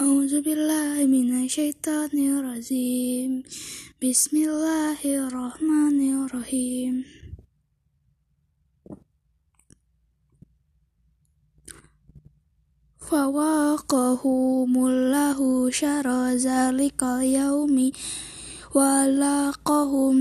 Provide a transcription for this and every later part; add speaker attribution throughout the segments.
Speaker 1: أعوذ بالله من الشيطان الرجيم. بسم الله الرحمن الرحيم. فواقهم الله شر ذلك اليوم ولقهم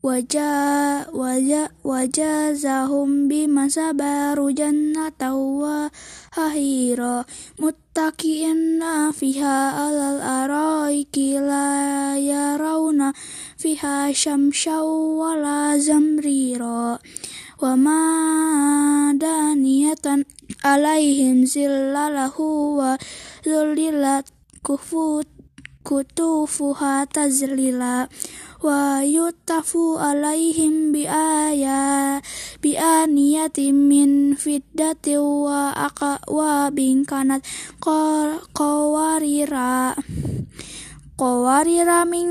Speaker 1: wajah wajah wajah zahum masa baru jannah tawa, hahira muttaqiinna fiha alal araiki la yarawna fiha syamsyaw wala zamrira. Wa daniyatan alaihim zillalahu wa zulilat kufut Kutu kutufuha tazlila wa yutafu alaihim bi aya bi aniyatin min fiddati wa aqa wa bingkanat qawarira. Qawarira min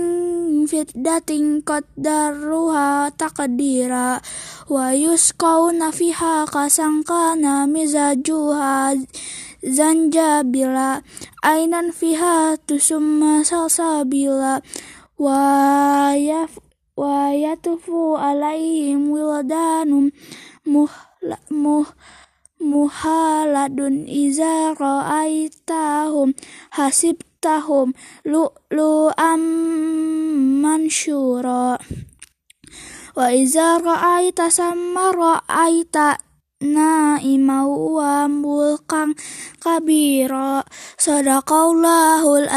Speaker 1: fiddatin qaddaruha taqdira wa yusqawna fiha kasangkana mizajuha zanjabila ainan fiha tusumma salsabila wa yaf wa yatufu alaihim wiladanum muh muh muhaladun iza ra'aitahum hasibtahum lu'lu amman syura wa iza ra'aita samma ra'aita نعيما وملكا كبيرا صدق الله